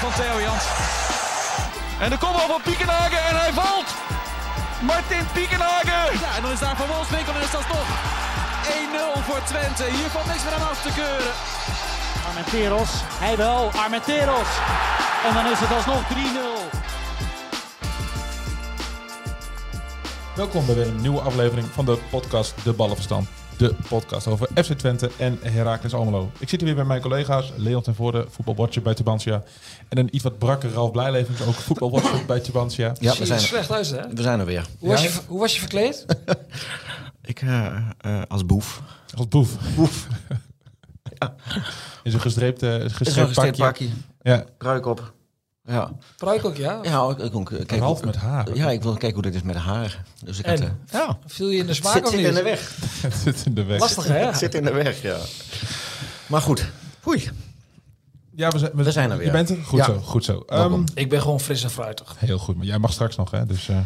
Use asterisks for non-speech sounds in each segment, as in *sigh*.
Doelpunt van Theo Jans. En de kopbal van Piekenhagen en hij valt. Martin Piekenhagen. Ja, en dan is daar Van Wolfswinkel en is dat toch 1-0 voor Twente. Hier valt niks meer aan af te keuren. Armenteros, hij wel, Armenteros. En dan is het alsnog 3-0. Welkom bij weer een nieuwe aflevering van de podcast De Ballenverstand. De podcast over FC Twente en Heracles Almelo. Ik zit hier weer bij mijn collega's Leon ten Voorde, voetbalwatcher bij Tubantia. En een iets wat brakke Ralf Blijlevens, ook voetbalwatcher bij Tubantia. Ja, we je er zijn, slecht uit, hè? we zijn er weer. Hoe was, Ja? je, hoe was je verkleed? *laughs* Ik eh, eh, als boef. Als boef. Boef. *laughs* In zo'n gestreepte, Is een gestreept pakje. pakje. Ja, Pruik op. Ja, Pruik ook, ja? ja ik, ik, ook, kijk, Ralf hoe- met haar. Ja, ik wil kijken hoe dit is met de haar. Dus ik En? had, eh, ja, Viel je in de smaak zit, of zit niet? in de weg. *laughs* Het zit in de weg. Lastig, hè? Het zit in de weg, ja. Maar goed. Oei. Ja, we zijn, We zijn er weer. Je bent er? Goed Ja. zo, goed zo. Ehm, Ik ben gewoon fris en fruitig. heel goed, maar jij mag straks nog, hè? Dus eh,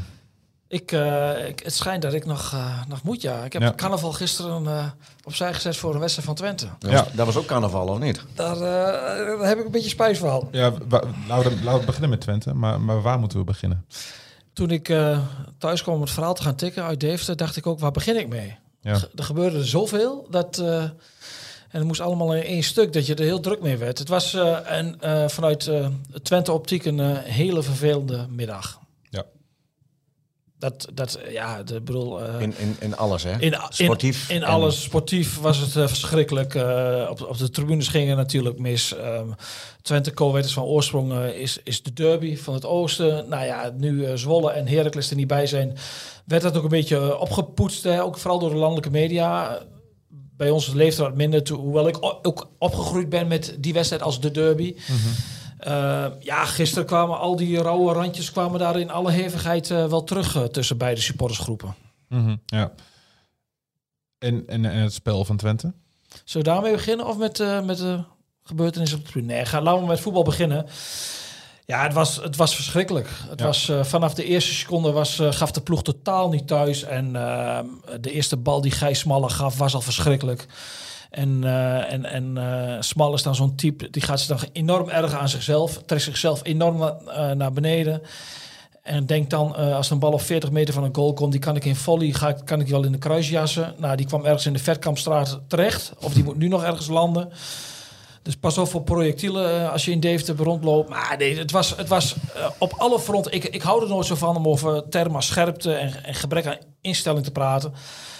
Ik, eh, ik, het schijnt dat ik nog, eh, nog moet, ja. Ik heb Ja. carnaval gisteren eh, opzij gezet voor een wedstrijd van Twente. Dat, Ja. was, dat was ook carnaval, of niet? Daar, eh, daar heb ik een beetje spijt van. ja, laten, we, laten we beginnen met Twente. Maar, maar waar moeten we beginnen? Toen ik eh, thuis kwam om het verhaal te gaan tikken uit Deventer, dacht ik ook, waar begin ik mee? Ja. Er gebeurde er zoveel dat. eh, en het moest allemaal in één stuk dat je er heel druk mee werd. Het was eh, eh, vanuit eh, Twente Optiek een hele vervelende middag. Dat, dat ja, de bedoel. eh, In, in, in alles, hè? in, Sportief. In, in en- alles sportief was het eh, verschrikkelijk. Eh, op, op de tribunes gingen natuurlijk mis. Ehm Twente Co weet het van oorsprong is, is de derby van het oosten. Nou ja, nu Zwolle en Heracles er niet bij zijn, werd dat ook een beetje opgepoetst. Hè? Ook vooral door de landelijke media. Bij ons leeft er wat minder toe, hoewel ik ook opgegroeid ben met die wedstrijd als de derby. Eh, ja, gisteren kwamen al die rauwe randjes kwamen daar in alle hevigheid eh, wel terug eh, tussen beide supportersgroepen. Mhm, ja. En, en, en het spel van Twente? Zullen we daarmee beginnen of met, met de gebeurtenissen op de tribune? Nee, ga, laten we met voetbal beginnen. Ja, het was, het was verschrikkelijk. Het Ja. was, vanaf de eerste seconde was, gaf de ploeg totaal niet thuis. En eh, de eerste bal die Gijs Smalle gaf was al verschrikkelijk. En, eh, en, en Smal is dan zo'n type, die gaat zich dan enorm erg aan zichzelf. Trekt zichzelf enorm eh, naar beneden. En denkt dan, als een bal op 40 meter van een goal komt, die kan ik in volley, ga, kan ik die wel in de kruis jassen. Nou, die kwam ergens in de Vetkampstraat terecht. Of die moet nu nog ergens landen. Dus pas op voor projectielen als je in Deventer rondloopt. Maar nee, het was, het was op alle fronten. Ik, ik hou er nooit zo van om over termen scherpte en, en gebrek aan instelling te praten.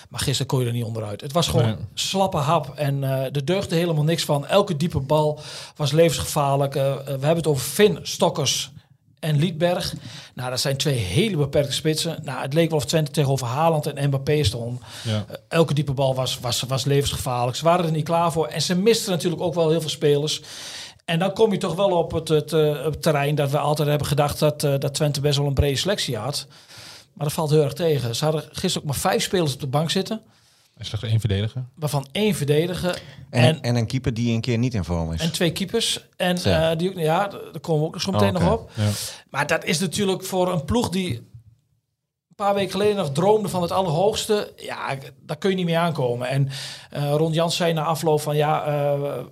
Maar gisteren kon je er niet onderuit. Het was gewoon Nee. slappe hap en eh er deugde helemaal niks van. Elke diepe bal was levensgevaarlijk. Eh, eh, we hebben het over Finn, Stokkers en Liedberg. Nou, dat zijn twee hele beperkte spitsen. Nou, het leek wel of Twente tegenover Haaland en Mbappé stond. Ja. Elke diepe bal was, was, was levensgevaarlijk. Ze waren er niet klaar voor. En ze misten natuurlijk ook wel heel veel spelers. En dan kom je toch wel op het, het, het terrein dat we altijd hebben gedacht dat, dat Twente best wel een brede selectie had. Maar dat valt heel erg tegen. Ze hadden gisteren ook maar vijf spelers op de bank zitten. En slechts één verdediger. Waarvan één verdediger En, en, en, een keeper die een keer niet in vorm is. en twee keepers. En eh, die ook, ja, daar komen we ook zo meteen Oh, nog op. Ja. Maar dat is natuurlijk voor een ploeg die een paar weken geleden nog droomde van het allerhoogste. Ja, daar kun je niet mee aankomen. En eh Ron Jans zei na afloop van ja, eh,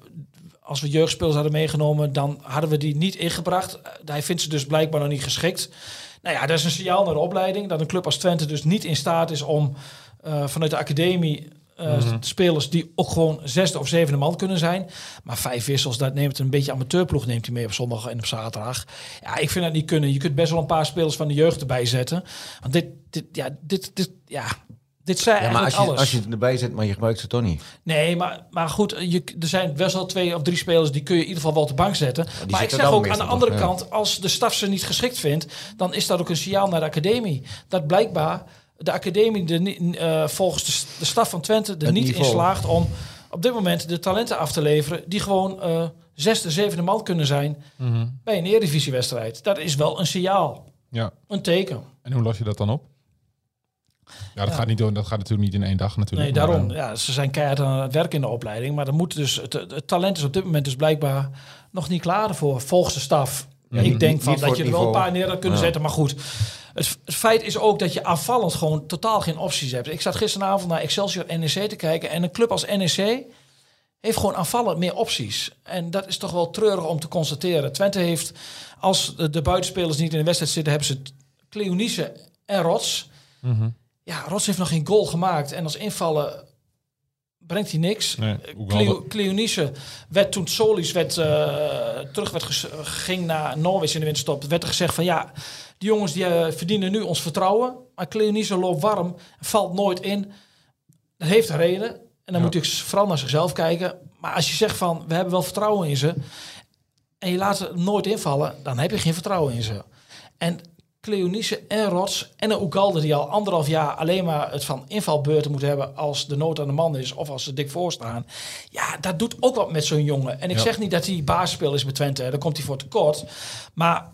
als we jeugdspelers hadden meegenomen, dan hadden we die niet ingebracht. Hij vindt ze dus blijkbaar nog niet geschikt. Nou ja, dat is een signaal naar de opleiding. Dat een club als Twente dus niet in staat is om eh, vanuit de academie eh, spelers die ook gewoon zesde of zevende man kunnen zijn. Maar vijf wissels, dat neemt een beetje amateurploeg neemt hij mee op zondag en op zaterdag. Ja, ik vind dat niet kunnen. Je kunt best wel een paar spelers van de jeugd erbij zetten. Want dit, dit, ja, dit, dit, ja, dit zei ja, maar eigenlijk als je, alles. als je het erbij zet, maar je gebruikt ze toch niet. Nee, maar, maar goed, je, er zijn best wel twee of drie spelers die kun je in ieder geval wel op de bank zetten. maar ik zeg ook aan de andere kant, als de staf ze niet geschikt vindt, dan is dat ook een signaal naar de academie. Dat blijkbaar de academie niet, eh, volgens de, s- de staf van Twente er Het niet in niveau. slaagt om op dit moment de talenten af te leveren die gewoon eh, zesde, zevende man kunnen zijn bij een eredivisiewedstrijd. Dat is wel een signaal, Ja. een teken. En hoe los je dat dan op? Ja, dat, Gaat, niet door, dat gaat natuurlijk niet in één dag Nee, natuurlijk. daarom. Maar, eh, Ja, ze zijn keihard aan het werk in de opleiding. Maar dan moet dus, het, het talent is op dit moment dus blijkbaar nog niet klaar ervoor. Volgens de staf. niet- ik denk van niet dat voor je er wel een paar neer had kunnen Ja. zetten. Maar goed, het, het feit is ook dat je aanvallend gewoon totaal geen opties hebt. Ik zat gisteravond naar Excelsior NEC te kijken. En een club als NEC heeft gewoon aanvallend meer opties. En dat is toch wel treurig om te constateren. Twente heeft, als de, de buitenspelers niet in de wedstrijd zitten... hebben ze Cleonice en Rots. mhm. Ja, Rots heeft nog geen goal gemaakt. En als invallen brengt hij niks. Nee, Eh, Cleo, Cleonice werd toen Solis werd, eh, terug werd ging naar Norwich in de winterstop, werd er gezegd van ja, die jongens die eh, verdienen nu ons vertrouwen. Maar Cleonice loopt warm, valt nooit in. Dat heeft een reden. En dan Ja. moet ik vooral naar zichzelf kijken. Maar als je zegt van we hebben wel vertrouwen in ze. En je laat ze nooit invallen, dan heb je geen vertrouwen in ze. En Cleonice en Rots en een Oegalde die al anderhalf jaar alleen maar het van invalbeurten moet hebben als de nood aan de man is of als ze dik voor staan. Ja, dat doet ook wat met zo'n jongen. En ik Ja. zeg niet dat hij basisspeler is bij Twente, daar komt hij voor tekort. Maar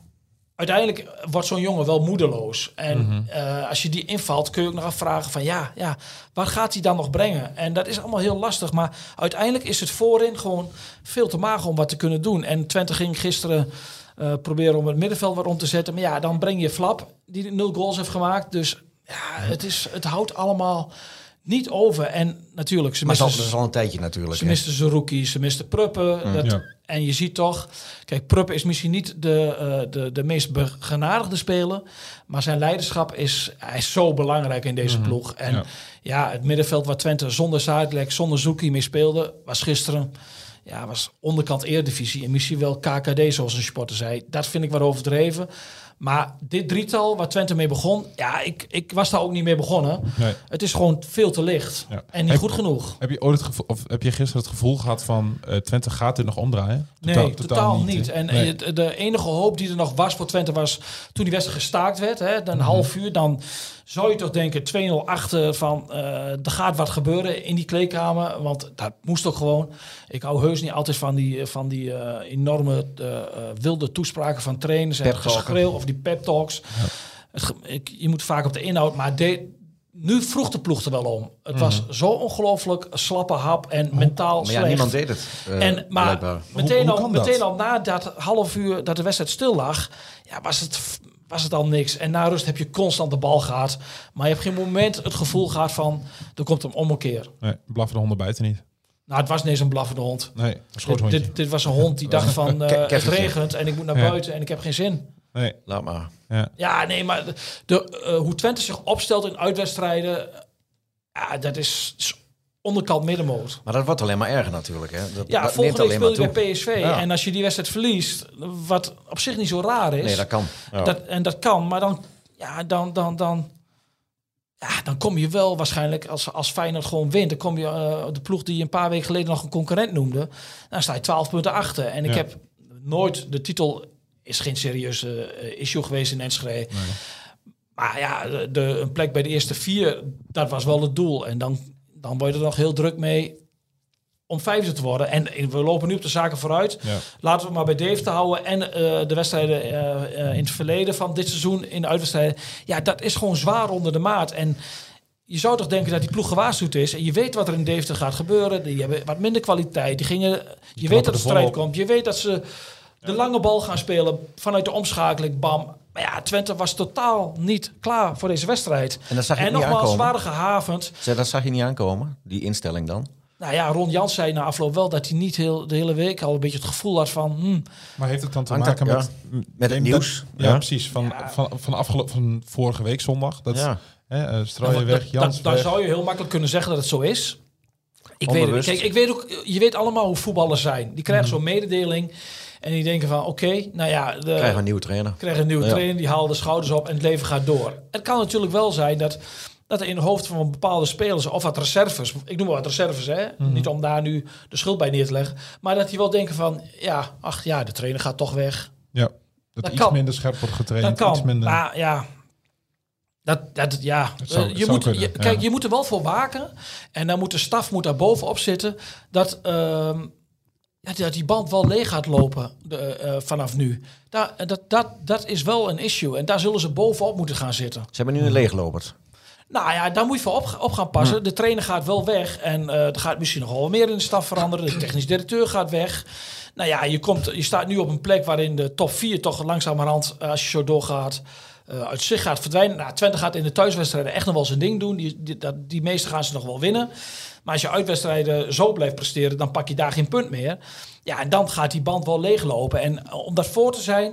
uiteindelijk wordt zo'n jongen wel moedeloos. En eh, als je die invalt, kun je ook nog afvragen van ja, ja, wat gaat hij dan nog brengen? En dat is allemaal heel lastig. Maar uiteindelijk is het voorin gewoon veel te mager om wat te kunnen doen. En Twente ging gisteren eh, proberen om het middenveld wat om te zetten. Maar ja, dan breng je Flap, die nul goals heeft gemaakt. Dus ja, het, is, het houdt allemaal niet over. En natuurlijk, ze Maar dat missen... is al een tijdje natuurlijk. Ze hè. misten Zerouki, ze misten Pruppen. Dat, Ja. En je ziet toch... Kijk, Pruppen is misschien niet de, eh, de, de meest begenadigde speler. Maar zijn leiderschap is, hij is zo belangrijk in deze ploeg. En Ja. ja. het middenveld waar Twente zonder Zuidlek, zonder Zoekie mee speelde... was gisteren... Ja, was onderkant Eredivisie en misschien wel KKD, zoals een sporter zei. Dat vind ik wat overdreven. Maar dit drietal waar Twente mee begon... Ja, ik, ik was daar ook niet mee begonnen. Nee. Het is gewoon veel te licht. Ja. En niet Heb- goed genoeg. Heb je ooit het gevoel, of heb je gisteren het gevoel gehad van eh, Twente gaat dit nog omdraaien? Nee, totaal, niet. En Nee. de enige hoop die er nog was voor Twente was toen die wedstrijd gestaakt werd, hè, dan een half uur, dan zou je toch denken 2-0 achter van eh, er gaat wat gebeuren in die kleedkamer, want dat moest ook gewoon. Ik hou heus niet altijd van die, van die eh, enorme eh, eh, wilde toespraken van trainers en geschreeuw of die pep talks. Het ik, je moet vaak op de inhoud, maar de, nu vroeg de ploeg er wel om. Het was zo ongelooflijk slappe hap en mentaal Maar ja, slecht. niemand deed het. eh, En, maar blijkbaar. meteen, hoe al, meteen al na dat half uur dat de wedstrijd stil lag, ja, was, het, was het al niks. En na rust heb je constant de bal gehad. Maar je hebt geen moment het gevoel gehad van, er komt een ommekeer. Nee, blaffen de honden bijten niet. Nou, het was niet eens een blaffende hond. Nee, een Dit, dit, dit was een hond die dacht van, *laughs* eh, het regent en ik moet naar Ja. buiten en ik heb geen zin. Nee, Laat maar. ja. Ja, nee, maar de, de, eh, hoe Twente zich opstelt in uitwedstrijden, ja, dat is, is onderkant middenmoot. Maar dat wordt alleen maar erger natuurlijk. Hè. Dat, Ja, dat volgende week speel je bij PSV. Ja. En als je die wedstrijd verliest, wat op zich niet zo raar is. Nee, dat kan. Ja. dat, en dat kan, maar dan, ja, dan, dan, dan, ja, dan kom je wel waarschijnlijk, als, als Feyenoord gewoon wint, dan kom je eh, de ploeg die je een paar weken geleden nog een concurrent noemde, dan sta je 12 punten achter. En ik Ja. heb nooit, de titel is geen serieuze eh, issue geweest in Enschede. Maar ja, de, de- een plek bij de eerste vier, dat was wel het doel. En dan, dan word je er nog heel druk mee om vijfde te worden. En we lopen nu op de zaken vooruit. Ja. Laten we maar bij Dave te houden. En eh, de wedstrijden eh, eh, in het verleden van dit seizoen in de uitwedstrijden. Ja, dat is gewoon zwaar onder de maat. En je zou toch denken dat die ploeg gewaarschuwd is. En je weet wat er in Deventer gaat gebeuren. Die hebben wat minder kwaliteit. Die gingen, je weet dat er strijd komt. Je weet dat ze de lange bal gaan spelen. Vanuit de omschakeling, bam. Maar ja, Twente was totaal niet klaar voor deze wedstrijd. En dat zag je en niet nogmaals, aankomen. waren gehavend. Zeg, Dat zag je niet aankomen, die instelling dan. Nou ja, Ron Jans zei na afloop wel dat hij niet heel, de hele week al een beetje het gevoel had van... hmm, Maar heeft het dan te Hangt maken dat- met... Met het dat- nieuws. Ja, Ja. precies. Van, van, van, afgelopen, van vorige week zondag. Dat, Ja. hè, eh, weg, dat- Jans Dan zou je heel makkelijk kunnen zeggen dat het zo is. Ik weet, kijk, ik weet ook, je weet allemaal hoe voetballers zijn. Die krijgen Mhm. zo'n mededeling en die denken van, oké, nou ja, de, Krijgen we een nieuwe trainer. krijgen een nieuwe Ja. trainer, die haalt de schouders op en het leven gaat door. Het kan natuurlijk wel zijn dat, dat er in het hoofd van bepaalde spelers, of wat reserves, ik noem maar wat reserves, hè, Mhm. niet om daar nu de schuld bij neer te leggen, maar dat die wel denken van, ja, ach ja, de trainer gaat toch weg. Ja, dat, Dat iets kan. minder scherp wordt getraind. Dat kan, Iets minder... maar ja... Dat, dat, ja, zou- je moet, kunnen, je, ja. kijk, je moet er wel voor waken. En dan moet de staf moet daar bovenop zitten. Dat, ehm, dat die band wel leeg gaat lopen de, eh, vanaf nu. Daar, dat, dat, dat is wel een issue. En daar zullen ze bovenop moeten gaan zitten. Ze hebben nu een leegloperd. Nou ja, daar moet je voor op, op gaan passen. De trainer gaat wel weg. En eh, er gaat misschien nog wel meer in de staf veranderen. De technisch directeur gaat weg. Nou ja, je, komt, je staat nu op een plek waarin de top 4 toch langzamerhand, eh, als je zo doorgaat, eh, uit zich gaat verdwijnen. Nou, Twente gaat in de thuiswedstrijden echt nog wel zijn ding doen. Die, die, dat, die meeste gaan ze nog wel winnen. Maar als je uitwedstrijden zo blijft presteren, dan pak je daar geen punt meer. Ja, en dan gaat die band wel leeglopen. En eh, om dat voor te zijn,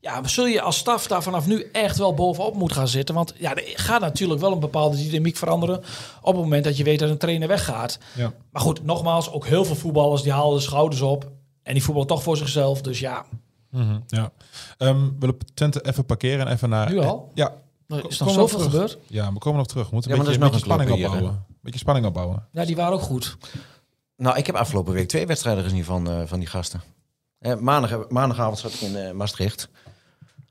ja, zul je als staf daar vanaf nu echt wel bovenop moeten gaan zitten. Want ja, er gaat natuurlijk wel een bepaalde dynamiek veranderen op het moment dat je weet dat een trainer weggaat. Ja. Maar goed, nogmaals, ook heel veel voetballers die halen de schouders op. En die voetballen toch voor zichzelf. Dus ja, Mhm, ja. Ehm, we willen Twente even parkeren en even naar... Nu al? Ja. er is nog zoveel gebeurd. Ja, we komen nog terug. We moeten Ja, een beetje, een spanning opbouwen. Beetje spanning opbouwen. Ja, die waren ook goed. Nou, ik heb afgelopen week twee wedstrijden gezien van, eh, van die gasten. Eh, maandag, maandagavond zat ik in eh, Maastricht.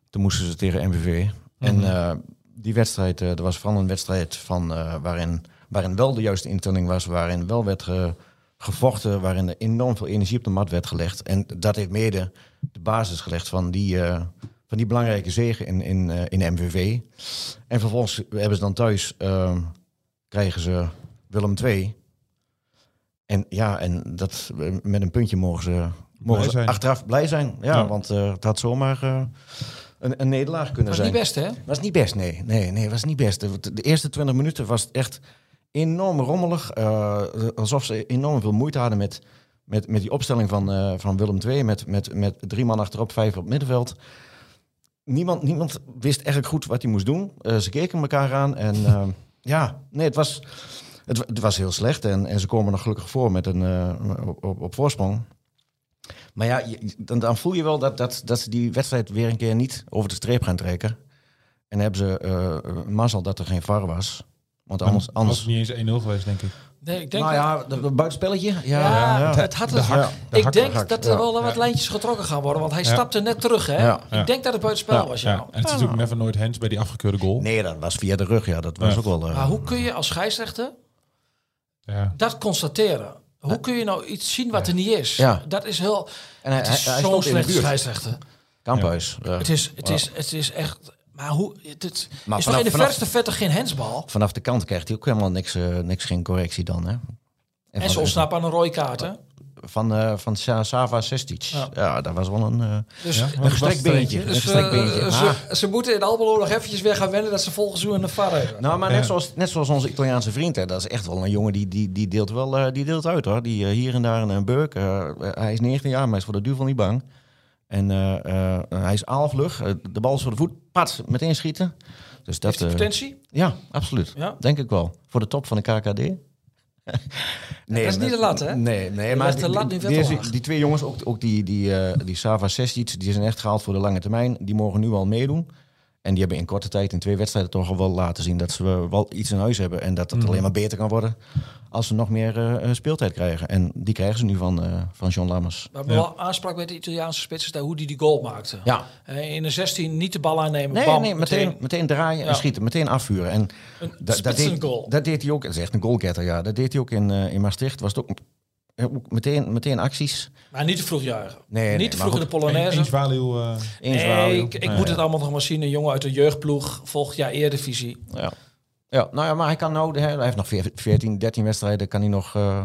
Toen moesten ze tegen MVV. En eh, die wedstrijd, eh er was vooral een wedstrijd van, eh, waarin, waarin wel de juiste instelling was. Waarin wel werd ge- gevochten. Waarin er enorm veel energie op de mat werd gelegd. En dat heeft mede de basis gelegd van die, eh, van die belangrijke zege in, in, eh, in MVV. En vervolgens hebben ze dan thuis, krijgen ze Willem II. En ja, en dat, met een puntje mogen ze, mogen ze zijn. achteraf blij zijn. Ja, Ja. want eh, het had zomaar eh, een, een nederlaag kunnen zijn. niet best, hè? Was niet best, nee. Nee, nee, was niet best. De, de eerste 20 minuten was echt enorm rommelig. eh, alsof ze enorm veel moeite hadden met, met, met die opstelling van, eh, van Willem II. Met, met, met drie man achterop, vijf op het middenveld. Niemand, niemand wist eigenlijk goed wat hij moest doen. Ze keken elkaar aan en ja, nee, het was, het, het was heel slecht. En, en ze komen nog gelukkig voor met een, eh, op, op, voorsprong. Maar ja, je- dan, dan voel je wel dat, dat, dat ze die wedstrijd weer een keer niet over de streep gaan trekken. En hebben ze eh mazzel dat er geen VAR was. Want anders... was anders het niet eens 1-0 geweest, denk ik. Nee, ik denk nou dat- ja, de, de buitenspelletje. Ja, Ja, ja. het had het. hak, de ik hak- denk hak, dat er ja. wel wat lijntjes getrokken gaan worden, want hij Ja. stapte net terug, hè? Ja. Ja. Ik denk dat het buitenspel Ja. was, ja. Ja. En het is natuurlijk never nooit hands bij die afgekeurde goal. Nee, dat was via de rug. Ja, dat was Ja. ook wel... eh, Maar hoe kun je als scheidsrechter Ja. dat constateren? Hoe kun je nou iets zien wat er niet is? Ja. Dat is heel... En hij, Het is hij, zo'n slechte scheidsrechter. Kamphuis. Ja. Het is, het, is, het is echt... Maar hoe... Het, het Maar is vanaf- toch in de vanaf- verste vette geen hensbal? Vanaf de kant krijgt hij ook helemaal niks, eh, niks geen correctie dan. Hè? En van- ze ontsnappen aan een rode kaart, hè? Van, eh van Sa- Sava Sestic. Ja. Ja. dat was wel een, Dus, Ja? een gestrekt beentje. Een dus gestrekt eh, beentje. ze, Maar- ze moeten in Almelo nog eventjes weer gaan wennen dat ze volgens seizoen een VAR hebben. Nou, maar net, Ja. zoals, net zoals onze Italiaanse vriend, hè, dat is echt wel een jongen die, die, die deelt wel eh, die deelt uit hoor. Die hier en daar een, een beuk. hij is 19 jaar, maar hij is voor de duivel niet bang. En eh, eh, hij is aalvlug. De bal is voor de voet. Pat, meteen schieten. Dus dat, Heeft hij eh, potentie? ja, absoluut. Ja? Denk ik wel. Voor de top van de KKD. Nee, dat is niet de lat, hè? Nee, nee maar de die, lat nu die, veel te die, laag. die twee jongens, ook, ook die, die, eh, die Sava Sestic, die zijn echt gehaald voor de lange termijn. Die mogen nu al meedoen. En die hebben in korte tijd in twee wedstrijden toch al wel laten zien dat ze wel iets in huis hebben. En dat het Mhm. alleen maar beter kan worden als ze nog meer eh, eh, speeltijd krijgen. En die krijgen ze nu van, eh, van John Lammers. Wat me wel aansprak bij de Italiaanse spits is daar hoe die die goal maakte. Ja, Eh, In de 16 niet de bal aannemen, nee, bam, nee meteen, meteen, draaien Ja. en schieten. Meteen afvuren. En Een dat, dat, deed, dat deed hij ook. Dat is echt een goalgetter, ja. Dat deed hij ook in, eh, in Maastricht. Was het ook, ook meteen, meteen acties. Maar niet te vroeg juichen. Nee, nee, niet te vroeg in de. Polonaise. Eens value. eh, nee, ik, ik moet Ja, het allemaal nog maar zien. Een jongen uit de jeugdploeg, volgend jaar Eredivisie. Ja. ja, nou ja, maar hij kan nou, hè, hij heeft nog 14, 13 wedstrijden, kan hij nog eh,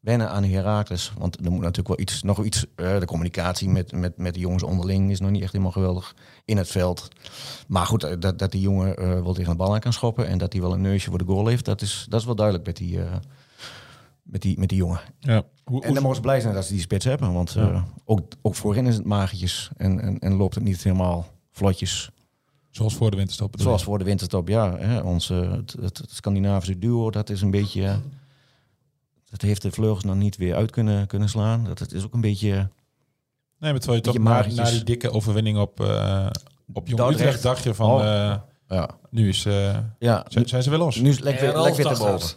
wennen aan Herakles. Want er moet natuurlijk wel iets, nog iets, eh, de communicatie met, met, met de jongens onderling is nog niet echt helemaal geweldig in het veld. Maar goed, dat, dat die jongen eh, wel tegen de bal aan kan schoppen en dat hij wel een neusje voor de goal heeft, dat is, dat is wel duidelijk met die, eh, met die, met die jongen. ja. Hoe, En dan mogen ze blij zijn dat ze die spits hebben, want eh, ook, ook voorin is het magertjes en, en, en loopt het niet helemaal vlotjes. zoals voor de winterstop. bedoel Zoals voor de winterstop, ja. Hè, onze, het, het, het Scandinavische duo, dat is een beetje... eh, Dat heeft de vleugels nog niet weer uit kunnen, kunnen slaan. Dat het is ook een beetje... Nee, maar terwijl je toch na, die dikke overwinning op, eh op Jong Dordrecht. Utrecht dacht je van... Oh. eh, Ja, nu is, eh, ja zijn, zijn ze weer los. nu is het lek weer, boven.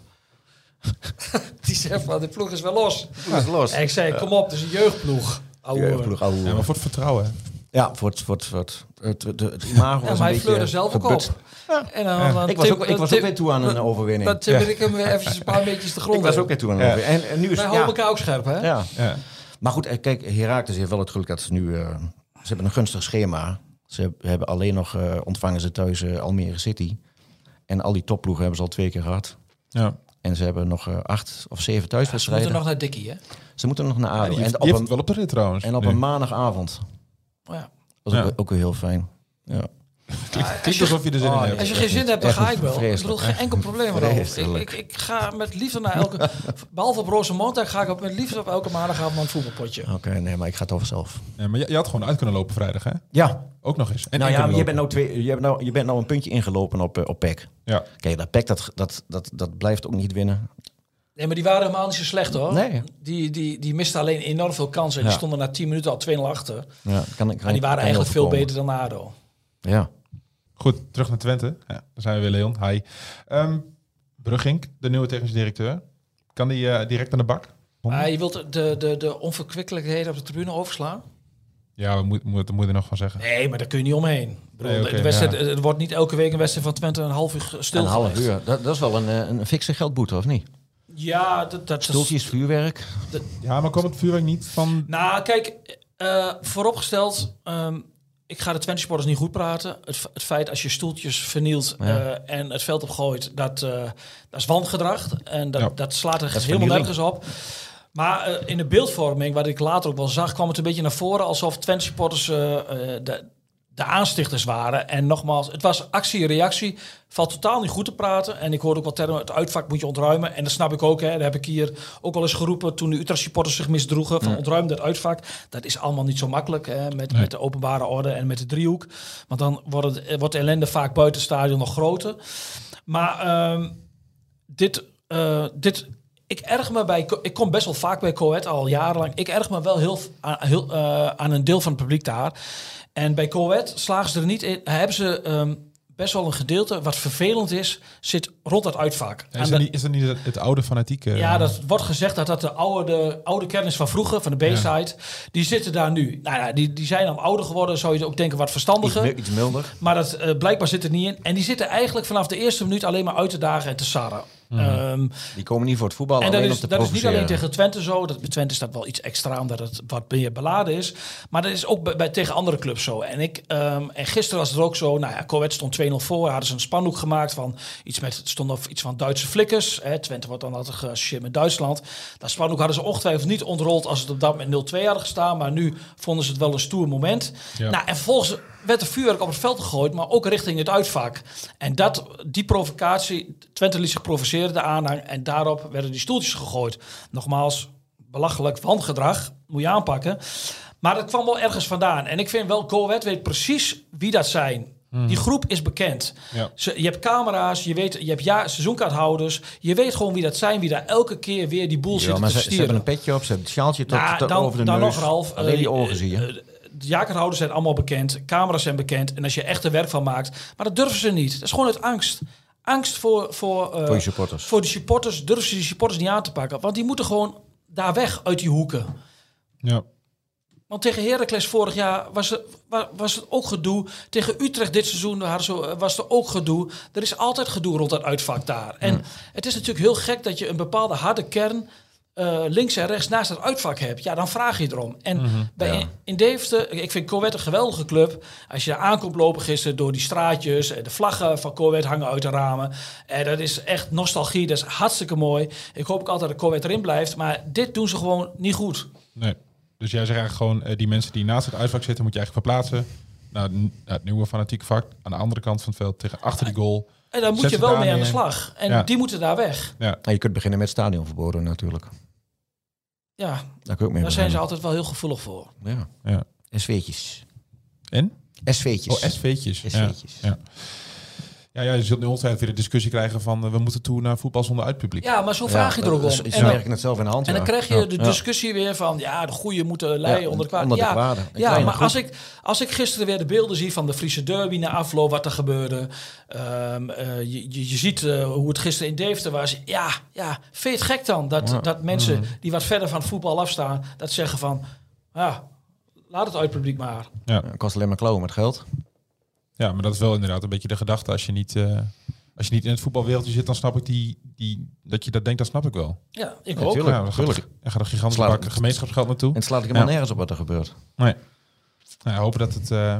*laughs* Die zegt van, de ploeg is wel los. Is los. En ik zei, kom op, het is een jeugdploeg. Ouwe. Jeugdploeg, ouwe. ja, maar voor het vertrouwen. Ja, voor het, voor het, voor het, het, het, het imago Ja, was maar een hij fleurde beetje zelf ook op. En dan, Ja. dan Ik was, ook, ik was ook weer toe aan een overwinning. Dan timmer ik hem weer eventjes een paar beetjes de grond Ik was ook weer toe aan een overwinning. En, en nu is Wij ja, houden elkaar ook scherp, hè? ja. Ja. Maar goed, eh, kijk, Heracles heeft wel het geluk dat ze nu... eh, ze hebben een gunstig schema. Ze heb- hebben alleen nog eh, ontvangen ze thuis Almere City. En al die topploegen hebben ze al twee keer gehad. Ja. En ze hebben nog eh, acht of zeven Ze moeten thuiswedstrijden. nog naar Dikkie, hè? Ze moeten nog naar Ja, ADO. en, op die heeft een, wel op de rit trouwens. en op nu. een maandagavond. Oh ja. Dat is Ja. ook, ook weer heel fijn. Ja. *laughs* Klinkt alsof je er zin in Oh, hebt. Als je geen zin hebt, dan ga ik wel. Ik bedoel, geen enkel probleem erover. Ik, ga met liefde naar elke... Behalve op Rozenmontag ga ik ook met liefde op elke maandagavond naar een voetbalpotje. Oké, nee, maar ik ga het over zelf. Ja, maar je, je had gewoon uit kunnen lopen vrijdag, hè? Ja, Ook nog eens. En nou ja, je bent nou, twee, je, bent nou, je bent nou een puntje ingelopen op, eh, op PEC. Ja. Kijk, dat PEC, dat, dat, dat, dat blijft ook niet winnen. Nee, maar die waren helemaal niet zo slecht hoor. Nee. Die, die, die misten alleen enorm veel kansen. Die Ja. stonden na 10 minuten al 2-0 achter. Ja, kan, ik- Maar die waren kan eigenlijk veel beter dan ADO. Ja. Goed, terug naar Twente. Ja, daar zijn we weer, Leon. Hi. Ehm Brugging, de nieuwe technische directeur. Kan die eh, direct aan de bak? Maar je wilt de, de, de onverkwikkelijkheden op de tribune overslaan? Ja, we moeten moet, moet er nog van zeggen. Nee, maar daar kun je niet omheen. Bedoel, Nee, de wedstrijd, ja. Het wordt niet elke week een wedstrijd van Twente een half uur stil een half uur. Dat, dat is wel een, eh, een fikse geldboete, of niet? Ja, dat, dat is... Stoeltjes, vuurwerk. Ja, maar komt het vuurwerk niet van... Nou, kijk, eh, vooropgesteld, ehm, ik ga de Twente supporters niet goed praten. Het, het feit als je stoeltjes vernielt Ja. eh, en het veld opgooit, dat, eh, dat is wangedrag. En dat, Ja. dat slaat er is helemaal nergens op. Maar eh, in de beeldvorming, wat ik later ook wel zag, kwam het een beetje naar voren alsof Twente supporters de, de aanstichters waren. En nogmaals, het was actie en reactie. Valt totaal niet goed te praten. En ik hoorde ook wel termen, het uitvak moet je ontruimen. En dat snap ik ook. Hè. Dat heb ik hier ook al eens geroepen toen de Utrecht supporters zich misdroegen. Van ontruim dat uitvak. Dat is allemaal niet zo makkelijk hè, met, met de openbare orde en met de driehoek. Want dan wordt, het, wordt de ellende vaak buiten het stadion nog groter. Maar ehm, dit, eh, dit, ik erg me bij, ik kom best wel vaak bij Coët al jarenlang. Ik erg me wel heel, aan, heel eh, aan een deel van het publiek daar. En bij Coët slagen ze er niet in. Hebben ze ehm, best wel een gedeelte wat vervelend is, zit rond dat uitvak. Is dat de- niet, is dat niet het, het oude fanatieke... ja, dat wordt gezegd dat dat de oude, de oude kern is van vroeger, van de B-side. Die zitten daar nu. Nou ja, die, die zijn dan ouder geworden, zou je ook denken wat Iets, verstandiger. mi- iets milder. Maar dat eh, blijkbaar zit er niet in. En die zitten eigenlijk vanaf de eerste minuut alleen maar uit te dagen en te sarren. Ehm, Die komen niet voor het voetbal, en dat is, dat is niet alleen tegen Twente zo. Dat, bij Twente is dat wel iets extra, omdat het wat meer beladen is. Maar dat is ook bij, bij- tegen andere clubs zo. En, ik, ehm, en gisteren was het ook zo. Nou ja, Coët stond 2-0 voor. Hadden ze een spandoek gemaakt van iets met stond of iets van Duitse flikkers. Hè, Twente wordt dan altijd geassocieerd met Duitsland. Dat spandoek hadden ze ongetwijfeld niet ontrold als het op dat moment 0-2 hadden gestaan. Maar nu vonden ze het wel een stoer moment. Ja. Nou, en vervolgens werd er vuurwerk op het veld gegooid, maar ook richting het uitvak. En dat, die provocatie, Twente liet zich provoceren, de aanhang, en daarop werden die stoeltjes gegooid. Nogmaals, belachelijk wangedrag, moet je aanpakken. Maar dat kwam wel ergens vandaan. En ik vind wel, Coët weet precies wie dat zijn. Die groep is bekend. Ja. Ze, je hebt camera's, je, weet, je hebt ja, seizoenkaarthouders. Je weet gewoon wie dat zijn, wie daar elke keer weer die boel Ja, maar te ze, ze stieren. hebben een petje op, ze hebben het sjaaltje tot, Nou, tot dan, over de dan neus. nog, Ralf. Alleen die eh, ogen zie je. De jakerhouders zijn allemaal bekend. Camera's zijn bekend. En als je echt er werk van maakt. Maar dat durven ze niet. Dat is gewoon uit angst. Angst voor, voor, eh, Voor je supporters. Voor de supporters durven ze die supporters niet aan te pakken. Want die moeten gewoon daar weg uit die hoeken. Ja. Want tegen Heracles vorig jaar was, er, wa- was het ook gedoe. Tegen Utrecht dit seizoen was er ook gedoe. Er is altijd gedoe rond dat uitvak daar. En het is natuurlijk heel gek dat je een bepaalde harde kern... eh, links en rechts naast het uitvak hebt. Ja, dan vraag je erom. En bij, Ja. in Deventer, ik vind Corvette een geweldige club. Als je daar aankomt lopen gisteren door die straatjes... en de vlaggen van Corvette hangen uit de ramen. En dat is echt nostalgie, dat is hartstikke mooi. Ik hoop ook altijd dat Corvette erin blijft. Maar dit doen ze gewoon niet goed. Nee. Dus jij zegt eigenlijk gewoon, eh, die mensen die naast het uitvak zitten, moet je eigenlijk verplaatsen naar het n- naar het nieuwe fanatieke vak. Aan de andere kant van het veld, tegen achter die goal. En daar moet Zet je wel mee aan de slag. En Ja. die moeten daar weg. Ja. Nou, je kunt beginnen met stadionverboden natuurlijk. Ja, Daar kun je ook mee daar zijn ze altijd wel heel gevoelig voor. Ja. ja. SV'tjes. En? SV'tjes. Oh, SV'tjes. SV'tjes. Ja. Ja. Ja, ja, je zult nu altijd weer de discussie krijgen van eh, we moeten toe naar voetbal zonder uitpubliek. Ja, maar zo vraag je er ook om. Ze En dan, werken het zelf in de hand. en dan ja. krijg je de Ja. discussie weer van... ja, de goeie moeten leiden Ja, onder de kwade. onder de ja, maar als ik, als ik gisteren weer de beelden zie van de Friese derby na afloop... wat er gebeurde. ehm, eh, je, je, je ziet eh, hoe het gisteren in Deventer was. Ja, ja vind je het gek dan? Dat, Ja. dat mensen die wat verder van het voetbal afstaan... dat zeggen van... ja, laat het uitpubliek maar. Ja. Ja, kost alleen maar klauwen met geld. Ja, maar dat is wel inderdaad een beetje de gedachte als je niet, eh, als je niet in het voetbalwereldje zit, dan snap ik die, die, dat je dat denkt, dat snap ik wel. Ja, ik Ja, ook. tuurlijk. Ja, dan gaat, er, er gaat een gigantische Slaat- bak gemeenschapsgeld naartoe. En het slaat ik helemaal Ja. nergens op wat er gebeurt. Nee. Nou, ja, hopen dat het eh,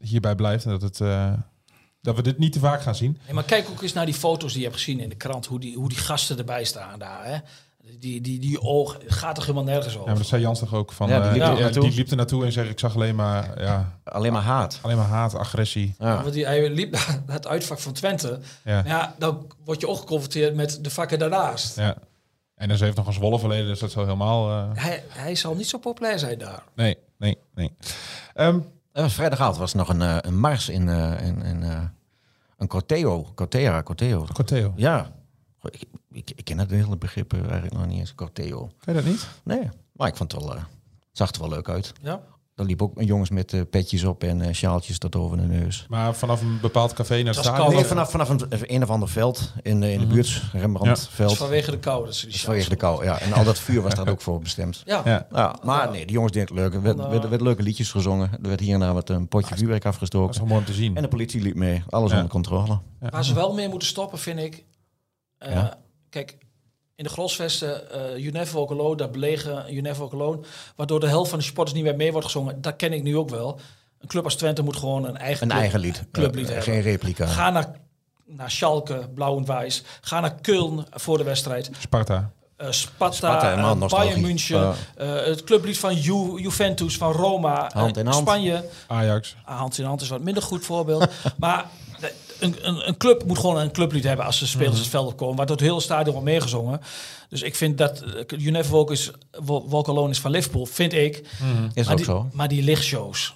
hierbij blijft en dat, het, eh, dat we dit niet te vaak gaan zien. Nee, maar kijk ook eens naar die foto's die je hebt gezien in de krant. Hoe die, hoe die gasten erbij staan daar. Hè? Die, die, die oog gaat toch helemaal nergens Ja, over. maar dat zei Jans toch ook van. Ja, die eh, liep er ja, naartoe. die liep er naartoe en zei: Ik zag alleen maar, ja, Alleen maar haat. alleen maar haat, agressie. Ja. Want die, hij liep naar het uitvak van Twente. Ja. Ja, dan word je ook geconfronteerd met de vakken daarnaast. Ja. En dan ze heeft nog een zwolle verleden, dus dat wel helemaal. eh, Hij, hij zal niet zo populair zijn daar. nee, nee, nee. Ehm, Er was vrijdagavond was er nog een, eh, een mars in, eh, in, in eh, een Corteo. Cortera, Corteo. Corteo, Ja. Ik, ik, ik ken het hele begrip eigenlijk nog niet eens. Corteo. ken je dat niet? Nee, maar ik vond het wel... het zag er wel leuk uit. Ja? Er liepen ook jongens met eh, petjes op en eh, sjaaltjes tot over de neus. Maar vanaf een bepaald café naar het stadion. Nee, vanaf, vanaf een, een of ander veld in, de- in de buurt, Dat Rembrandtveld. is vanwege de kou. Ze die vanwege de kou, ja. En al dat vuur was daar ook voor bestemd. Ja. Ja. Ja, maar nee, die jongens deden het leuk. Er werd, Nou. werd, werd leuke liedjes gezongen. Er werd hier en daar wat een potje vuurwerk Dat is afgestoken. mooi om te zien. En de politie liep mee. Alles Ja. onder controle. Waar ze wel mee moeten stoppen, vind ik. eh, Ja. Kijk, in de Grosvesten, uh, You Never Walk Alone, dat belegen You Never Walk Alone, waardoor de helft van de supporters niet meer mee wordt gezongen. Dat ken ik nu ook wel. Een club als Twente moet gewoon een eigen, Een club- eigen lied. clublied hebben. geen replica. Ga naar, naar Schalke, Blauw en Wijs. Ga naar Köln voor de wedstrijd. Sparta. Eh, Sparta, Sparta. Bayern München, eh, het clublied van Ju Juventus, van Roma, Hand in hand. Spanje. Ajax. Ah, hand in hand is wat minder goed voorbeeld. *laughs* maar een, een, een club moet gewoon een clublied hebben als de spelers het veld opkomen. Waar door het hele stadion wordt meegezongen. Dus ik vind dat uh, You Never Walk, is, Walk Alone is van Liverpool, vind ik. Is maar, ook die, zo. maar die lichtshows.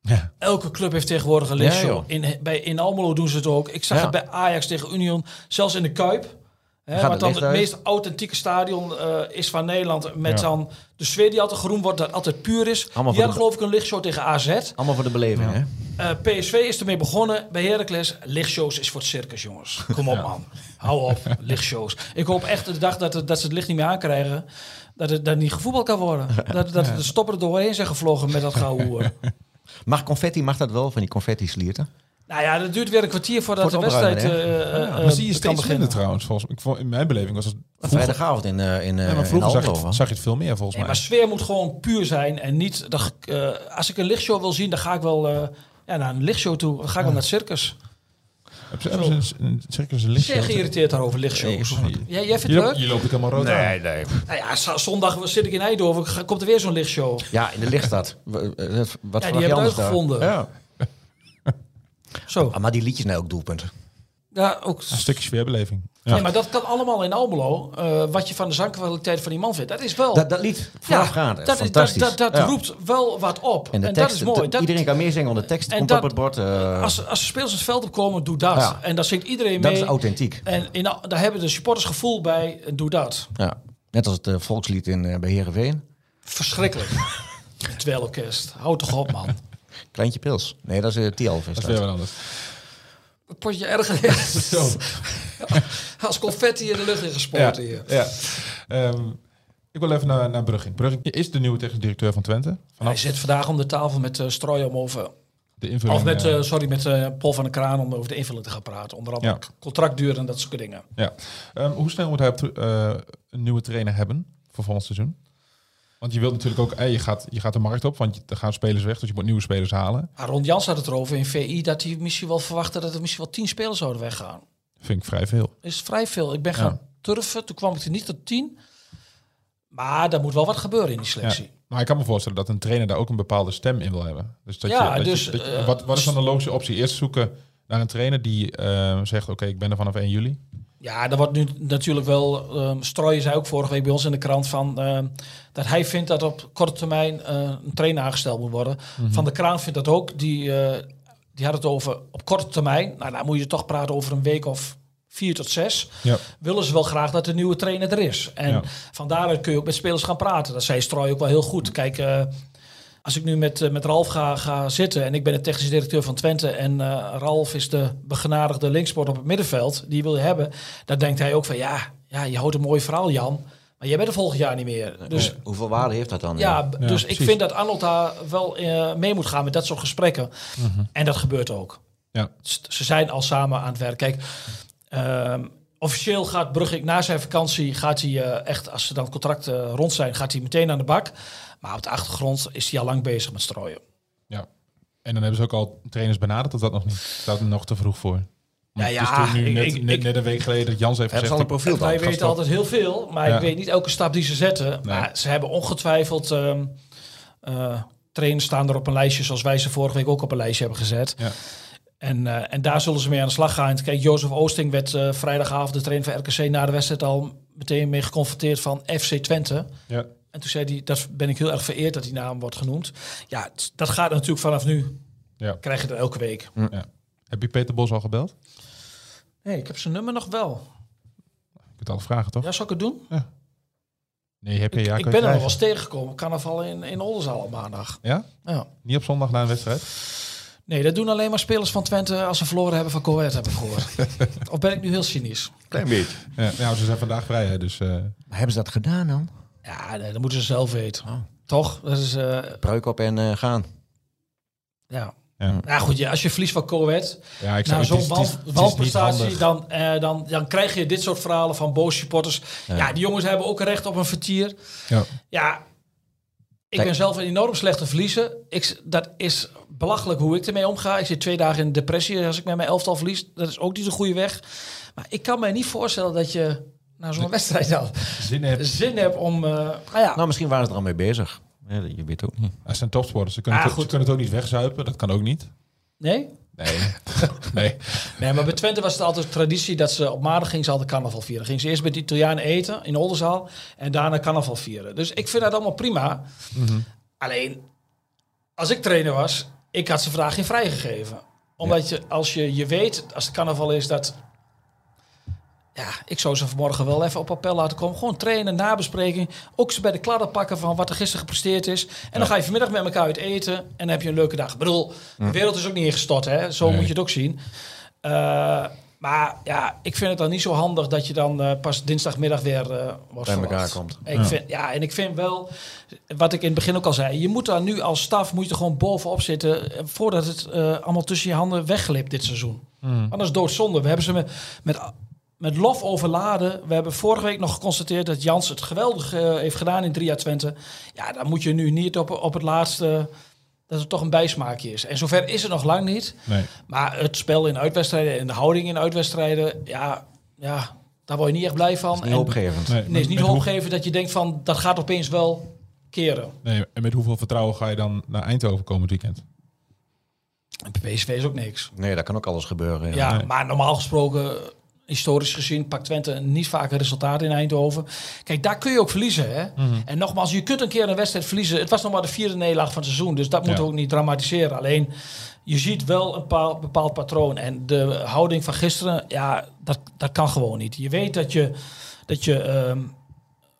Ja. Elke club heeft tegenwoordig een lichtshow. in, bij, in Almelo doen ze het ook. Ik zag Ja. het bij Ajax tegen Union, zelfs in de Kuip. Hè, wat het dan het uit? meest authentieke stadion eh, is van Nederland. Met Ja. dan de sfeer die altijd groen wordt, dat altijd puur is. Allemaal de- geloof ik een lichtshow tegen AZ. Allemaal voor de beleving, hè? Eh, PSV is ermee begonnen bij Heracles. Lichtshows is voor het circus, jongens. Kom op, man. Hou op, lichtshows. Ik hoop echt de dag dat, het- dat ze het licht niet meer aankrijgen... dat het dat niet gevoetbald kan worden. Dat, dat de stoppen er doorheen zijn gevlogen met dat gouden hoer. *laughs* Mag confetti, mag dat wel, van die confetti slierten? Nou ja, dat duurt weer een kwartier voordat Voor de wedstrijd opruimen, eh, eh, maar zie je steeds minder trouwens. Volgens, ik vond, in mijn beleving was het... Vroeger, Vrijdagavond in, in, eh ja, maar in vroeger zag, je het, zag je het veel meer volgens Nee, maar mij. sfeer moet gewoon puur zijn en niet... Dat, eh, als ik een lichtshow wil zien, dan ga ik wel ja, naar een lichtshow toe. Dan ga ik wel naar het circus. Hebben ze, hebben ze een, circus een Ik lichtje? ben geïrriteerd daarover, lichtshows. Nee, Jij, jij vindt Je, het leuk? loopt- je loopt ook helemaal rood aan. nee. Nou ja, z- zondag zit ik in Eindhoven. Komt er weer zo'n lichtshow? Ja, in de lichtstad. *laughs* Eh, Wat Ja, die je hebben het anders daar? uitgevonden. Ja. Zo. Ah, maar die liedjes zijn ook doelpunten. Ja, ook. Een stukje sfeerbeleving. Ja. Nee, maar dat kan allemaal in Almelo. eh, wat je van de zangkwaliteit van die man vindt. Dat is wel... Dat, dat lied voorafgaand, dat, is- dat, fantastisch. dat, dat Ja. roept wel wat op. En de en tekst, dat is mooi. Dat, iedereen kan meezingen, want de tekst en komt dat- op het bord. eh, als, als de spelers het veld opkomen, doe dat. Ja. En dan zingt iedereen dat mee. is authentiek. En in, daar hebben de supporters gevoel bij. en Doe dat. Ja. Net als het eh, volkslied in, eh, bij Heerenveen. Verschrikkelijk. *laughs* Terwijl orkest. Houd toch op, man. *laughs* Kleintje Pils. Nee, dat is uh, Tialvis. Dat is weer wat anders. Een potje. *laughs* Zo. *laughs* Als confetti in de lucht in Ja, gespoten hier. ja. Ehm, ik wil even naar, naar Brugging. Brugging is de nieuwe technisch directeur van Twente. Hij Vanaf zit vandaag om de tafel met uh, Strooijem over... de invulling. Of met, eh, eh, sorry, met eh, Paul van der Kraan om over de invulling te gaan praten. Onder andere Ja. contractduur en dat soort dingen. ja. Ehm, hoe snel moet hij op de- eh, een nieuwe trainer hebben voor volgend seizoen? Want je wilt natuurlijk ook, eh, je, gaat, je gaat de markt op, want je- er gaan spelers weg, dus je moet nieuwe spelers halen. Maar Ron Jans had het erover in VI dat hij misschien wel verwachtte dat er misschien wel tien spelers zouden weggaan. Vind ik vrij veel. is vrij veel. Ik ben gaan turven, toen kwam ik er niet tot tien. Maar er moet wel wat gebeuren in die Ja. selectie. Maar ik kan me voorstellen dat een trainer daar ook een bepaalde stem in wil hebben. Dus dat Ja, je, dat dus, je, dat je- eh, wat, wat is dan de logische optie? Eerst zoeken naar een trainer die eh, zegt, oké, ik ben er vanaf 1 juli. Ja, er wordt nu natuurlijk wel... Um, Strooijen zei ook vorige week bij ons in de krant van... ehm, dat hij vindt dat op korte termijn eh, een trainer aangesteld moet worden. Van de Kraan vindt dat ook. Die, eh, die had het over op korte termijn. Nou, dan moet je toch praten over een week of vier tot zes. Ja. Willen ze wel graag dat de nieuwe trainer er is. En Ja. van daaruit kun je ook met spelers gaan praten. Dat zei Strooi ook wel heel goed. Kijk... eh, als ik nu met, eh, met Ralf ga, ga zitten en ik ben de technisch directeur van Twente en eh, Ralf is de begenadigde linksport op het middenveld, die wil je hebben, dan denkt hij ook van ja, ja je houdt een mooi verhaal Jan, maar jij bent er volgend jaar niet meer. Dus Hoeveel waarde heeft dat dan? ja, dus ik vind dat Arnold daar wel eh, mee moet gaan met dat soort gesprekken. En dat gebeurt ook. Ja. Ze zijn al samen aan het werk. Kijk, ehm, officieel gaat Brugge na zijn vakantie, gaat hij eh, echt, als ze dan contracten rond zijn, gaat hij meteen aan de bak. Maar op de achtergrond is hij al lang bezig met strooien. Ja. En dan hebben ze ook al trainers benaderd, of dat nog niet? Staat er nog te vroeg voor? Ja, Het is ja, natuurlijk nu ik- net, ik- net, ik- net een week geleden dat Jans heeft ze al gezegd... een profiel dan? Wij weten altijd heel veel, maar Ja. ik weet niet elke stap die ze zetten. Nee. Maar ze hebben ongetwijfeld ehm eh, trainers staan er op een lijstje, zoals wij ze vorige week ook op een lijstje hebben gezet. Ja. En, eh, en daar zullen ze mee aan de slag gaan. Kijk, Jozef Oosting werd eh, vrijdagavond de trainer van RKC na de wedstrijd al meteen mee geconfronteerd van FC Twente. Ja. En toen zei hij, dat ben ik heel erg vereerd dat die naam wordt genoemd. Ja, dat gaat natuurlijk vanaf nu. Ja. Krijg je dat elke week. Ja. Heb je Peter Bos al gebeld? Nee, ik heb zijn nummer nog wel. Je kunt alle vragen, toch? Ja, zal ik het doen? Nee, heb je ik ja, ik kan ben er nog wel eens tegengekomen. Carnaval in, in Oldenzaal op maandag. Ja? Ja. Niet op zondag na een wedstrijd? Nee, dat doen alleen maar spelers van Twente als ze verloren hebben van Coët, heb ik gehoord. *laughs* of ben ik nu heel cynisch? Klein beetje. Ja, nou, ze zijn vandaag vrij, hè, dus... eh, Maar hebben ze dat gedaan dan? Ja, nee, dat moeten ze zelf weten. Oh. Toch? Dat is, eh, Pruik op en eh, gaan. ja. Ja. Ja, goed, ja, als je verliest van Coët, ja, ik het zo'n handig. dan, eh, dan, dan krijg je dit soort verhalen van boze supporters. Ja. die jongens hebben ook een recht op een vertier. Ja. Ja, ik Kijk. ben zelf een enorm slechte verliezer. Ik, dat is belachelijk hoe ik ermee omga. Ik zit twee dagen in depressie als ik met mijn elftal verlies. Dat is ook niet de goede weg. Maar ik kan mij niet voorstellen dat je na zo'n wedstrijd dan Zin hebt. zin hebt om... eh nou ja, Nou, misschien waren ze er al mee bezig. Ja, je weet ook niet. Het zijn topsporters. Ze kunnen, Ah, het, ook- goed. ze kunnen het ook niet wegzuipen. Dat kan ook niet. nee? Nee. *laughs* nee. Nee, maar bij Twente was het altijd traditie dat ze op maandag ging ze altijd carnaval vieren. Ging ze eerst met de Italianen eten in Oldenzaal en daarna carnaval vieren. Dus ik vind dat allemaal prima. Alleen, als ik trainer was, ik had ze vandaag geen vrijgegeven. Omdat je, als je, je weet, als het carnaval is, dat... Ja, ik zou ze vanmorgen wel even op appel laten komen. Gewoon trainen, nabespreking. Ook ze bij de kladder pakken van wat er gisteren gepresteerd is. En dan ga je vanmiddag met elkaar uit eten. En dan heb je een leuke dag. Ik bedoel, de wereld is ook niet ingestort, hè. Zo Nee. moet je het ook zien. Eh, maar ja, ik vind het dan niet zo handig dat je dan eh, pas dinsdagmiddag weer eh wordt Bij elkaar verwacht. komt. Ik Ja. Vind, ja, en ik vind wel, wat ik in het begin ook al zei, je moet daar nu als staf moet je er gewoon bovenop zitten voordat het allemaal tussen je handen wegglipt dit seizoen. Anders doodzonde. We hebben ze met, met, met lof overladen. We hebben vorige week nog geconstateerd dat Jans het geweldig eh, heeft gedaan in 3 jaar Twente. Ja, dan moet je nu niet op, op het laatste, dat het toch een bijsmaakje is. En zover is het nog lang niet. Nee. Maar het spel in uitwedstrijden en de houding in uitwedstrijden, ja, ja daar word je niet echt blij van. Niet En- hoopgevend. Nee, Nee, het is niet met hoe- hoopgeven dat je denkt van dat gaat opeens wel keren. Nee, en met hoeveel vertrouwen ga je dan naar Eindhoven komend weekend? En PSV is ook niks. Nee, dat kan ook alles gebeuren. Ja. Ja, Nee. maar normaal gesproken, historisch gezien, pakt Twente niet vaak een resultaat in Eindhoven. Kijk, daar kun je ook verliezen. Hè? Mhm. En nogmaals, je kunt een keer een wedstrijd verliezen. Het was nog maar de vierde nederlaag van het seizoen, dus dat moeten we ook niet dramatiseren. Alleen, je ziet wel een bepaald, bepaald patroon. En de houding van gisteren, ja, dat, dat kan gewoon niet. Je weet dat je, dat je ehm,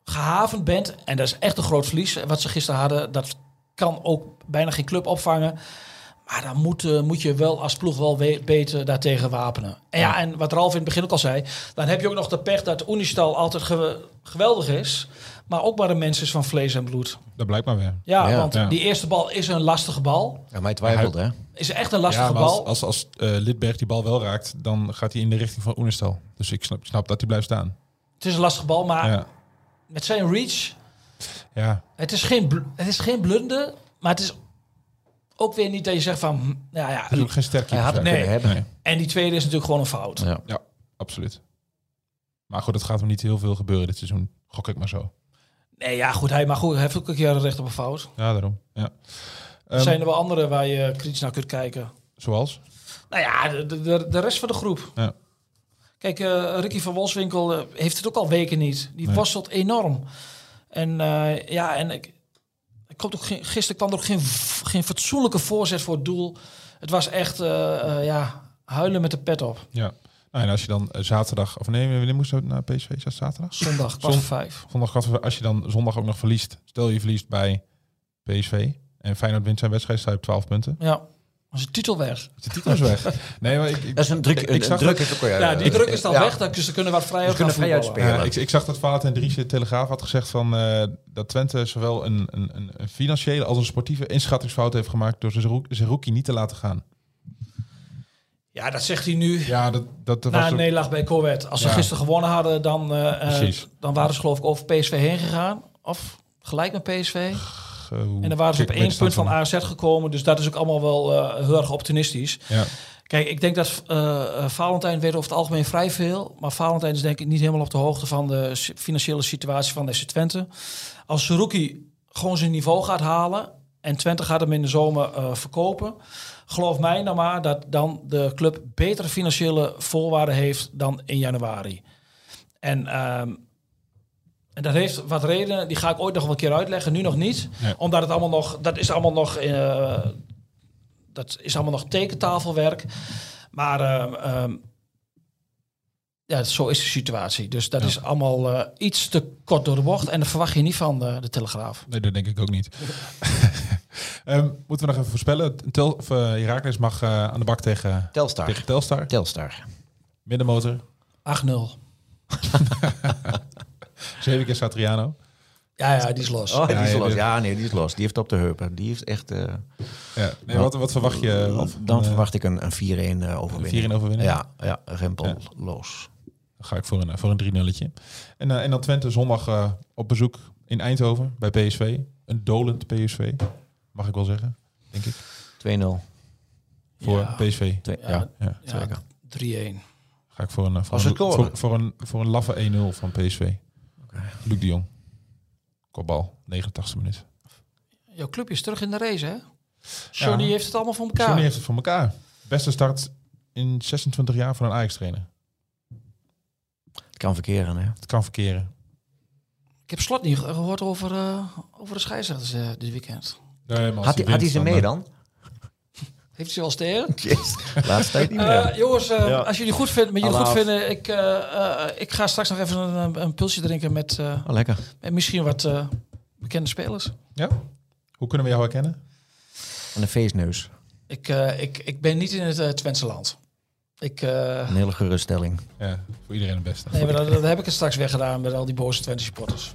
gehavend bent. En dat is echt een groot verlies. Wat ze gisteren hadden, dat kan ook bijna geen club opvangen. Maar dan moet, eh, moet je wel als ploeg wel we- beter daartegen wapenen. En ja, en wat Ralf in het begin ook al zei, dan heb je ook nog de pech dat Unistal altijd ge- geweldig is, maar ook maar een mens is van vlees en bloed. Dat blijkt maar weer. Ja, Ja. want Ja. die eerste bal is een lastige bal. Ja, hij twijfelt, hè? Is echt een lastige Ja, maar als, bal. als, als eh, Lidberg die bal wel raakt, dan gaat hij in de richting van Oenestal. Dus ik snap, snap dat hij blijft staan. Het is een lastige bal, maar Ja. met zijn reach, Ja. het is, geen het is geen blunder, maar het is ook weer niet dat je zegt van, hm, ja, ja. Het is ook geen sterk Hij had. Nee. kunnen hebben. Nee, En die tweede is natuurlijk gewoon een fout. Ja. ja, absoluut. Maar goed, het gaat hem niet heel veel gebeuren dit seizoen. Gok ik maar zo. Nee, ja, goed, hij, maar goed, hij heeft ook een keer recht op een fout. Ja, daarom. Ja. Er Ehm, zijn er wel andere waar je kritisch naar kunt kijken. Zoals? Nou ja, de, de- de, rest van de groep. Ja. Kijk, eh, Ricky van Wolfswinkel eh, heeft het ook al weken niet. Die Nee. worstelt enorm. En eh, ja, en ik, ik komt ook geen, gisteren kwam er ook geen, geen fatsoenlijke voorzet voor het doel. Het was echt, eh, eh, ja, huilen met de pet op. Ja. Nou, en als je dan eh, zaterdag, of nee, wanneer moest je naar PSV? Is dat zaterdag? Zondag, kwart voor vijf. Zondag, kwart voor- als je dan zondag ook nog verliest. Stel je verliest bij PSV en Feyenoord wint zijn wedstrijd, sta je op 12 punten. Ja, was de titel weg. Is de titel is weg. Nee, maar ik, ik, Dat is een druk. ik, zag druk dat, is ook wel, Ja, die druk is dan ja. weg. Dan, ze kunnen wat vrijuit kunnen gaan vrij uitspelen. ja, ik, ik zag dat Valentijn Dries in de Telegraaf had gezegd van, eh, dat Twente zowel een, een, een, financiële als een sportieve inschattingsfout heeft gemaakt door Zerouki niet te laten gaan. Ja, dat zegt hij nu. Ja, dat, dat was Na een nederlaag bij Corvette. Als ze gisteren gewonnen hadden, dan, eh, eh, dan waren ze geloof ik over PSV heen gegaan. Of gelijk met PSV. Eh, En dan waren ze op één punt van AZ gekomen. Dus dat is ook allemaal wel eh, heel erg optimistisch. Ja. Kijk, ik denk dat eh Valentijn weet over het algemeen vrij veel. Maar Valentijn is denk ik niet helemaal op de hoogte van de financiële situatie van FC Twente. Als Saruki gewoon zijn niveau gaat halen en Twente gaat hem in de zomer verkopen. Geloof mij nou maar dat dan de club betere financiële voorwaarden heeft dan in januari. En, ehm, en dat heeft wat redenen, die ga ik ooit nog wel een keer uitleggen, nu nog niet. Omdat het allemaal nog, dat is allemaal nog, eh, dat is allemaal nog tekentafelwerk. Maar ehm, ehm, ja, zo is de situatie. Dus dat is allemaal eh, iets te kort door de bocht. En dat verwacht je niet van de, de Telegraaf. Nee, dat denk ik ook niet. *laughs* Ehm, moeten we nog even voorspellen? Tel, of, eh, Heracles mag eh, aan de bak tegen, Telstar. tegen Telstar. Telstar. Middenmotor. 8-0. *laughs* Zeven keer Satriano. Ja, ja, die is los. Oh, die Ja, is ja, los. Ja, nee, die is los. Die heeft op de heupen. Die heeft echt... eh, Ja. Nee, wat, wat verwacht je? Wat, dan eh, verwacht ik een, een 4-1 eh, overwinning. 4-1 overwinning? Ja, ja rempelloos. Dan ga ik voor een, voor een 3-nulletje. En, eh, en dan Twente zondag eh, op bezoek in Eindhoven bij PSV. Een dolend PSV, mag ik wel zeggen, denk ik. 2-0. Voor Ja. PSV. Twee- Ja. Ja. Ja. Ja, zeker. 3-1. Ga ik voor een, voor een, voor een, voor een laffe 1-0 van PSV. Luc de Jong. Kopbal, 89 minuut. Jouw clubje is terug in de race, hè? Johnny Ja. heeft het allemaal voor elkaar. Johnny heeft het voor elkaar. Beste start in 26 jaar van een Ajax-trainer. Het kan verkeren, hè. Het kan verkeren. Ik heb slot niet ge- gehoord over, eh, over de scheidsrechters eh, dit weekend. Nee, Had hij, had hij wint, ze mee eh, dan? Heeft hij wel steren? Yes. *laughs* Laatste tijd niet meer. Eh, jongens, eh, Ja. als jullie goed vinden, met jullie goed vinden, ik, eh, eh, ik ga straks nog even een, een pulsje drinken met, eh, Oh, lekker. met misschien wat eh, bekende spelers. Ja? Hoe kunnen we jou herkennen? En een feestneus. Ik, eh, ik, ik ben niet in het uh, Twentse land. Ik, eh, Een hele geruststelling. Ja, voor iedereen het beste. nee, maar dat, dat heb ik het straks weggedaan met al die boze Twente supporters.